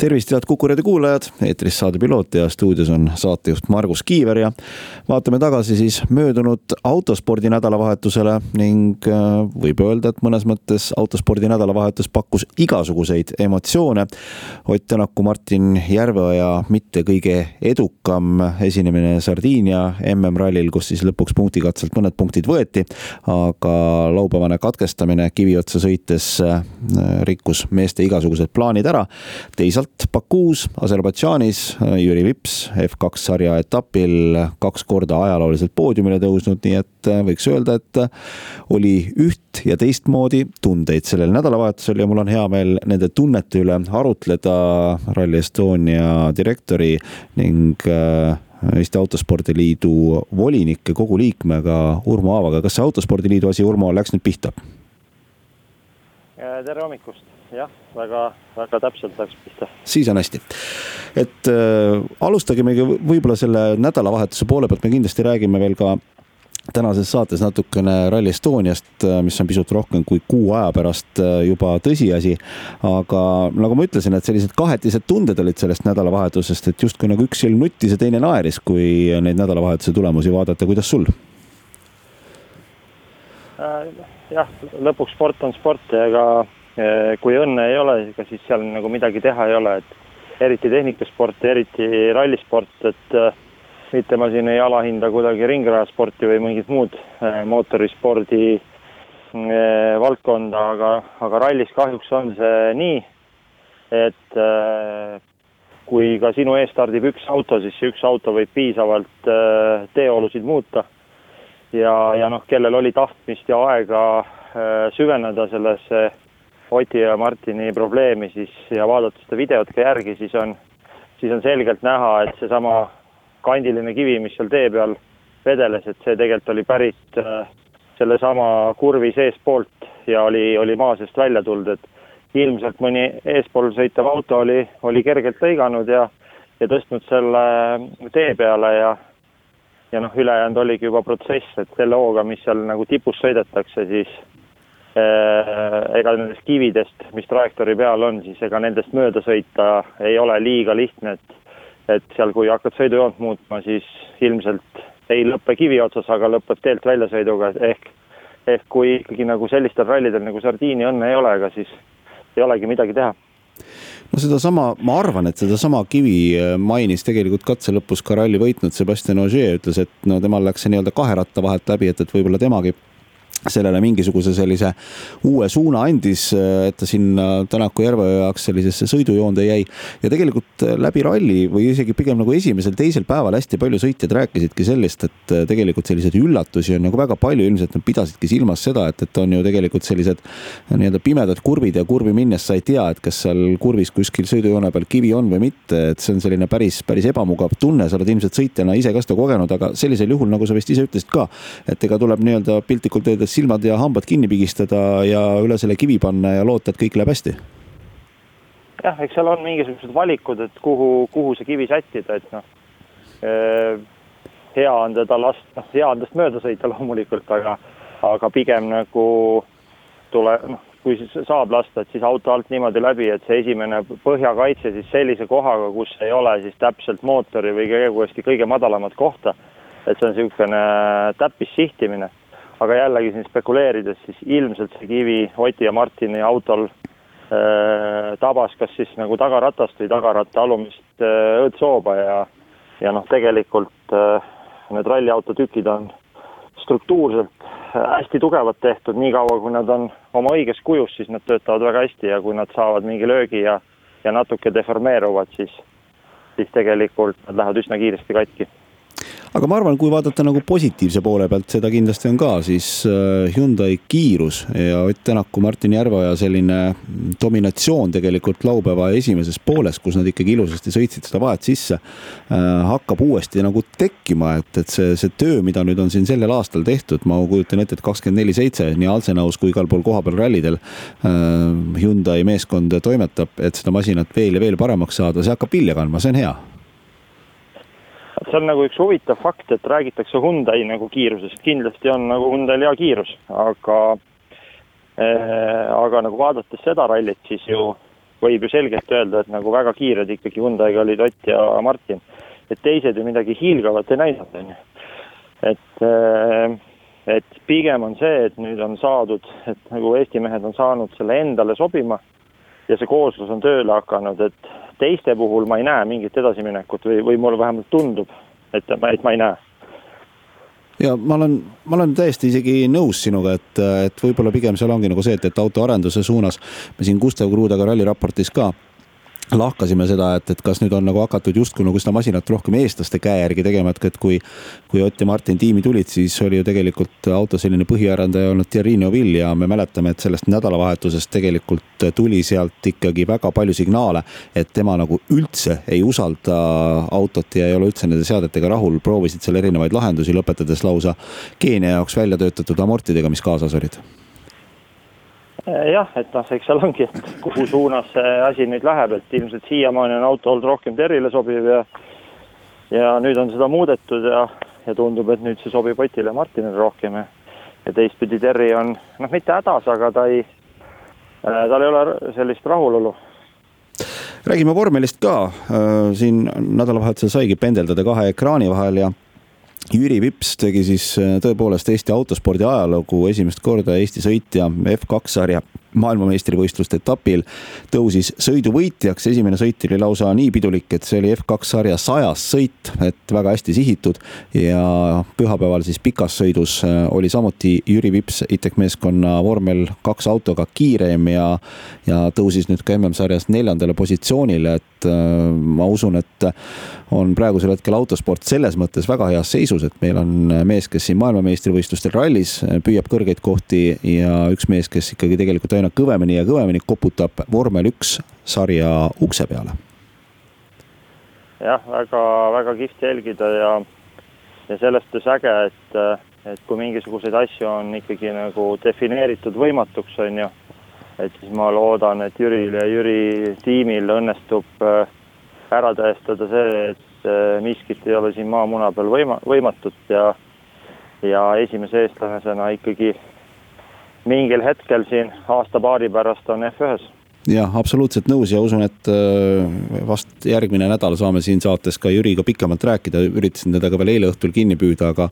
tervist, head Kuku raadio kuulajad, eetris saade Piloot ja stuudios on saatejuht Margus Kiiver ja vaatame tagasi siis möödunud autospordi nädalavahetusele ning äh, võib öelda, et mõnes mõttes autospordi nädalavahetus pakkus igasuguseid emotsioone. Ott Tänaku, Martin Järveoja mitte kõige edukam esinemine Sardiinia MM-rallil, kus siis lõpuks punktikatselt mõned punktid võeti, aga laupäevane katkestamine Kiviotsa sõites äh, rikkus meeste igasugused plaanid ära. teisalt Start Bakuus Aserbaidžaanis, Jüri Vips F2 sarja etapil kaks korda ajalooliselt poodiumile tõusnud, nii et äh, võiks öelda, et äh, oli üht ja teistmoodi tundeid sellel nädalavahetusel ja mul on hea meel nende tunnete üle arutleda Rally Estonia direktori ning äh, Eesti Autospordiliidu volinike kogu liikmega Urmo Aavaga. kas see Autospordiliidu asi, Urmo, läks nüüd pihta? tere hommikust jah, väga, väga täpselt läks pihta. siis on hästi. et äh, alustamegi võib-olla selle nädalavahetuse poole pealt, me kindlasti räägime veel ka tänases saates natukene Rally Estoniast, äh, mis on pisut rohkem kui kuu aja pärast äh, juba tõsiasi. aga nagu ma ütlesin, et sellised kahetised tunded olid sellest nädalavahetusest, et justkui nagu üks silm nuttis ja teine naeris, kui neid nädalavahetuse tulemusi vaadata, kuidas sul? Äh, jah, lõpuks sport on sport ja ega kui õnne ei ole, ega siis seal nagu midagi teha ei ole, et eriti tehnikasport, eriti rallisport, et äh, mitte ma siin ei alahinda kuidagi ringrajasporti või mingit muud äh, mootorispordi äh, valdkonda, aga, aga rallis kahjuks on see nii, et kui ka sinu ees stardib üks auto, siis see üks auto võib piisavalt teeolusid muuta. ja, ja noh, kellel oli tahtmist ja aega süveneda sellesse Oti ja Martini probleemi siis ja vaadata seda videot ka järgi, siis on, siis on selgelt näha, et seesama kandiline kivi, mis seal tee peal vedeles, et see tegelikult oli pärit äh, sellesama kurvi seestpoolt ja oli, oli maa seest välja tulnud, et ilmselt mõni eespool sõitev auto oli, oli kergelt lõiganud ja, ja tõstnud selle tee peale ja, ja noh, ülejäänud oligi juba protsess, et selle hooga, mis seal nagu tipus sõidetakse, siis Äh, ega nendest kividest, mis trajektoori peal on, siis ega nendest mööda sõita ei ole liiga lihtne, et et seal, kui hakkad sõidujoont muutma, siis ilmselt ei lõpe kivi otsas, aga lõpeb teelt väljasõiduga, ehk ehk kui ikkagi nagu sellistel rallidel nagu Sardiini õnne ei ole, ega siis ei olegi midagi teha. No sedasama, ma arvan, et sedasama kivi äh, mainis tegelikult katse lõpus ka ralli võitnud Sebastian Ogier ütles, et no temal läks see nii-öelda kahe ratta vahelt läbi, et, et võib-olla temagi sellele mingisuguse sellise uue suuna andis, et ta sinna Tänaku järve jaoks sellisesse sõidujoonde jäi. ja tegelikult läbi ralli või isegi pigem nagu esimesel-teisel päeval hästi palju sõitjad rääkisidki sellest, et tegelikult selliseid üllatusi on nagu väga palju, ilmselt nad pidasidki silmas seda, et, et on ju tegelikult sellised nii-öelda pimedad kurvid ja kurvi minnes sa ei tea, et kas seal kurvis kuskil sõidujoone peal kivi on või mitte, et see on selline päris, päris ebamugav tunne, sa oled ilmselt sõitjana ise ka seda kogenud, aga sellisel juhul, nagu sa vist ise ütlesid ka, et ega tuleb nii-öelda piltlikult öeldes silmad ja hambad kinni pigistada ja üle selle kivi panna ja loota, et kõik läheb hästi? jah, eks seal on mingisugused valikud, et kuhu, kuhu see kivi sättida, et noh, hea on teda lasta, noh, hea on tast mööda sõita loomulikult, aga, aga pigem nagu tule, noh, kui siis saab lasta, et siis auto alt niimoodi läbi, et see esimene põhjakaitse siis sellise kohaga, kus ei ole siis täpselt mootori või kõige, kõige madalamat kohta. et see on niisugune täppissihtimine aga jällegi siin spekuleerides, siis ilmselt see kivi Oti ja Martini autol äh, tabas kas siis nagu tagaratast või tagaratta alumist äh, õõtsooba ja, ja noh, tegelikult äh, need ralliauto tükid on struktuurselt hästi tugevad tehtud, niikaua kui nad on oma õiges kujus, siis nad töötavad väga hästi ja kui nad saavad mingi löögi ja, ja natuke deformeeruvad, siis, siis tegelikult nad lähevad üsna kiiresti katki aga ma arvan, kui vaadata nagu positiivse poole pealt, seda kindlasti on ka, siis äh, Hyundai kiirus ja Ott Tänaku, Martin Järveoja selline dominatsioon tegelikult laupäeva esimeses pooles, kus nad ikkagi ilusasti sõitsid seda vahet sisse, äh, hakkab uuesti nagu tekkima, et, et see, see töö, mida nüüd on siin sellel aastal tehtud, ma kujutan ette, et kakskümmend neli seitse nii Alsenaus kui igal pool kohapeal rallidel äh, Hyundai meeskond toimetab, et seda masinat veel ja veel paremaks saada, see hakkab vilja kandma, see on hea see on nagu üks huvitav fakt, et räägitakse Hyundai nagu kiirusest, kindlasti on nagu Hyundai'l hea kiirus, aga äh, aga nagu vaadates seda rallit, siis ju võib ju selgelt öelda, et nagu väga kiired ikkagi Hyundai'ga olid Ott ja Martin. et teised ju midagi hiilgavat ei näidanud, on ju. et äh, et pigem on see, et nüüd on saadud, et nagu Eesti mehed on saanud selle endale sobima ja see kooslus on tööle hakanud, et teiste puhul ma ei näe mingit edasiminekut või, või mulle vähemalt tundub, et et ma ei näe. Ja ma olen, ma olen täiesti isegi nõus sinuga, et, et võib-olla pigem seal ongi nagu see, et, et autoarenduse suunas me siin Gustav Kruudaga ralli raportis ka lahkasime seda, et, et kas nüüd on nagu hakatud justkui nagu seda masinat rohkem eestlaste käe järgi tegema, et, et kui, kui Ott ja Martin tiimi tulid, siis oli ju tegelikult auto selline põhiarendaja olnud Thierry Neuville ja me mäletame, et sellest nädalavahetusest tegelikult tuli sealt ikkagi väga palju signaale, et tema nagu üldse ei usalda autot ja ei ole üldse nende seadetega rahul, proovisid seal erinevaid lahendusi, lõpetades lausa Keenia jaoks välja töötatud amortidega, mis kaasas olid jah, et noh, eks seal ongi, et kuhu suunas see asi nüüd läheb, et ilmselt siiamaani on auto olnud rohkem Terrile sobiv ja ja nüüd on seda muudetud ja, ja tundub, et nüüd see sobib Otile ja Martinile rohkem ja ja teistpidi Terri on noh, mitte hädas, aga ta ei äh,, tal ei ole sellist rahulolu. Räägime vormelist ka, äh, siin nädalavahetusel saigi pendeldada kahe ekraani vahel ja Jüri Vips tegi siis äh, tõepoolest Eesti autospordi ajalugu esimest korda Eesti sõitja F2 sarja maailmameistrivõistluste etapil tõusis sõiduvõitjaks. esimene sõit oli lausa nii pidulik, et see oli F2 sarja sajas sõit, et väga hästi sihitud ja pühapäeval siis pikas sõidus äh, oli samuti Jüri Vips ITEC meeskonna vormel kaks autoga kiirem ja, ja tõusis nüüd ka MM-sarjas neljandale positsioonile, et äh, ma usun, et on praegusel hetkel autosport selles mõttes väga heas seisus, et meil on mees, kes siin maailmameistrivõistlustel rallis püüab kõrgeid kohti ja üks mees, kes ikkagi tegelikult aina kõvemini ja kõvemini koputab vormel üks sarja ukse peale. jah, väga-väga kihvt jälgida ja, ja sellest on äge, et, et kui mingisuguseid asju on ikkagi nagu defineeritud võimatuks, on ju, et siis ma loodan, et Jüril ja Jüri tiimil õnnestub äh, ära tõestada see, et äh, miskit ei ole siin maamuna peal võima-, võimatut ja ja esimese eestlasena ikkagi mingil hetkel siin aasta-paari pärast on F1-s jah, absoluutselt nõus ja usun, et äh, vast järgmine nädal saame siin saates ka Jüriga pikemalt rääkida, üritasin teda ka veel eile õhtul kinni püüda, aga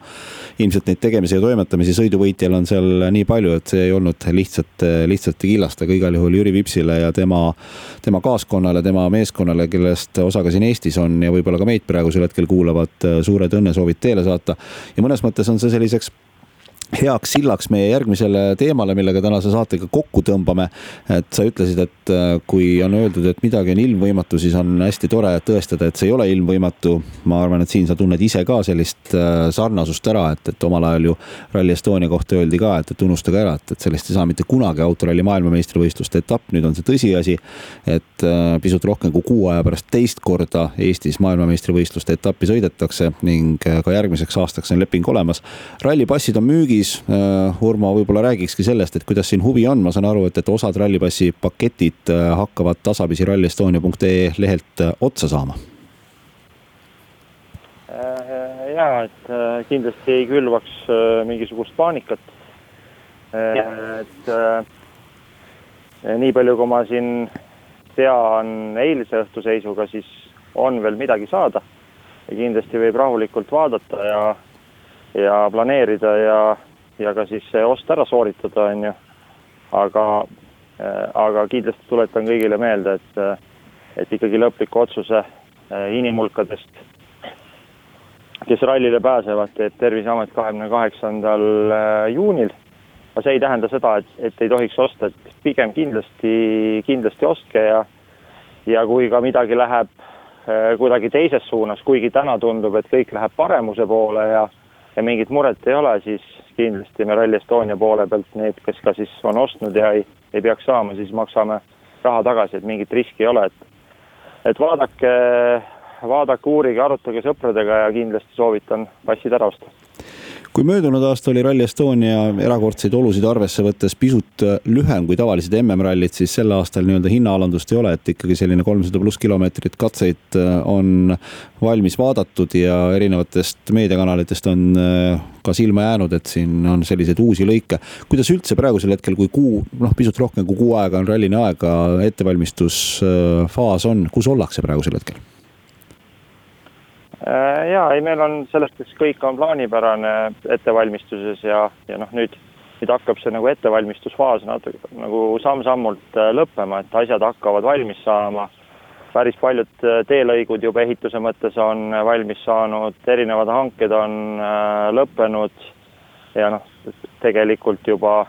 ilmselt neid tegemisi ja toimetamisi sõiduvõitjal on seal nii palju, et see ei olnud lihtsalt, lihtsalt killast, aga igal juhul Jüri Vipsile ja tema, tema kaaskonnale, tema meeskonnale, kellest osa ka siin Eestis on ja võib-olla ka meid praegusel hetkel kuulavad, suured õnnesoovid teele saata. ja mõnes mõttes on see selliseks heaks sillaks meie järgmisele teemale, millega tänase saatega kokku tõmbame. et sa ütlesid, et äh, kui on öeldud, et midagi on ilmvõimatu, siis on hästi tore tõestada, et see ei ole ilmvõimatu. ma arvan, et siin sa tunned ise ka sellist äh, sarnasust ära, et, et omal ajal ju Rally Estonia kohta öeldi ka, et, et unustage ära, et, et sellest ei saa mitte kunagi autoralli maailmameistrivõistluste etapp, nüüd on see tõsiasi. et äh, pisut rohkem kui kuu aja pärast teist korda Eestis maailmameistrivõistluste etappi sõidetakse ning ka järgmiseks aastaks on leping olemas. rallipassid on müügil siis äh, Urmo võib-olla räägikski sellest, et kuidas siin huvi on, ma saan aru, et, et osad rallipassi paketid äh, hakkavad tasapisi rallyestonia.ee lehelt äh, otsa saama. ja, et kindlasti ei külvaks mingisugust paanikat. et nii palju, kui ma siin tean eilse õhtu seisuga, siis on veel midagi saada ja kindlasti võib rahulikult vaadata ja ja planeerida ja ja ka siis see ost ära sooritada, on ju. aga, äh, aga kindlasti tuletan kõigile meelde, et, äh, et ikkagi lõpliku otsuse äh, inimhulkadest, kes rallile pääsevad, teeb Terviseamet kahekümne kaheksandal juunil. aga see ei tähenda seda, et, et ei tohiks osta, et pigem kindlasti, kindlasti ostke ja, ja kui ka midagi läheb kuidagi teises suunas, kuigi täna tundub, et kõik läheb paremuse poole ja, ja mingit muret ei ole, siis kindlasti me Rally Estonia poole pealt need, kes ka siis on ostnud ja ei, ei peaks saama, siis maksame raha tagasi, et mingit riski ei ole, et, et vaadake, vaadake, uurige, arutage sõpradega ja kindlasti soovitan passid ära osta kui möödunud aasta oli Rally Estonia erakordseid olusid arvesse võttes pisut äh, lühem kui tavalised MM-rallid, siis sel aastal nii-öelda hinnaalandust ei ole, et ikkagi selline kolmsada pluss kilomeetrit katseid äh, on valmis vaadatud ja erinevatest meediakanalitest on äh, ka silma jäänud, et siin on selliseid uusi lõike. kuidas üldse praegusel hetkel, kui kuu, noh, pisut rohkem kui kuu aega on rallini aega, ettevalmistusfaas on, kus ollakse praegusel hetkel? Äh, ja ei, meil on selles mõttes kõik on plaanipärane ettevalmistuses ja, ja noh, nüüd, nüüd hakkab see nagu ettevalmistusfaas natuke nagu samm-sammult äh, lõppema, et asjad hakkavad valmis saama. päris paljud äh, teelõigud juba ehituse mõttes on valmis saanud, erinevad hanked on lõppenud ja noh, tegelikult juba,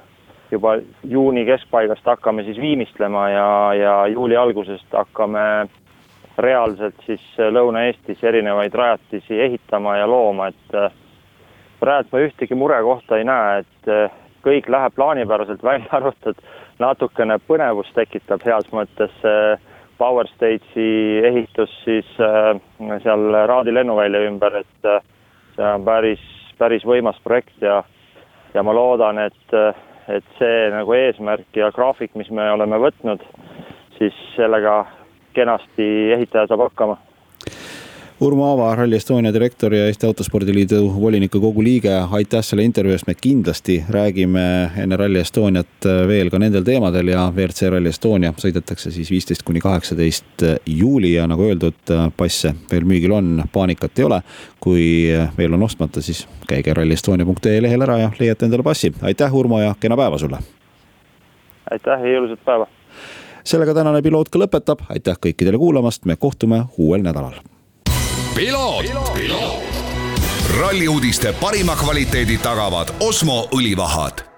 juba juuni keskpaigast hakkame siis viimistlema ja, ja juuli algusest hakkame reaalselt siis äh, Lõuna-Eestis erinevaid rajatisi ehitama ja looma, et äh, praegu ma ühtegi murekohta ei näe, et äh, kõik läheb plaanipäraselt välja arvatud, natukene põnevust tekitab heas mõttes Power Stage'i ehitus siis seal Raadi lennuvälja ümber, et see on päris, päris võimas projekt ja, ja ma loodan, et, et see nagu eesmärk ja graafik, mis me oleme võtnud, siis sellega kenasti ehitaja saab hakkama. Urmo Aava, Rally Estonia direktor ja Eesti Autospordiliidu volinike kogu liige, aitäh selle intervjuu eest, me kindlasti räägime enne Rally Estoniat veel ka nendel teemadel ja WRC Rally Estonia sõidetakse siis viisteist kuni kaheksateist juuli ja nagu öeldud, passe veel müügil on, paanikat ei ole. kui veel on ostmata, siis käige rallyestonia.ee lehel ära ja leiate endale passi, aitäh, Urmo ja kena päeva sulle. aitäh ja ilusat päeva sellega tänane piloot ka lõpetab, aitäh kõikidele kuulamast, me kohtume uuel nädalal. ralli uudiste parima kvaliteedi tagavad Osmo õlivahad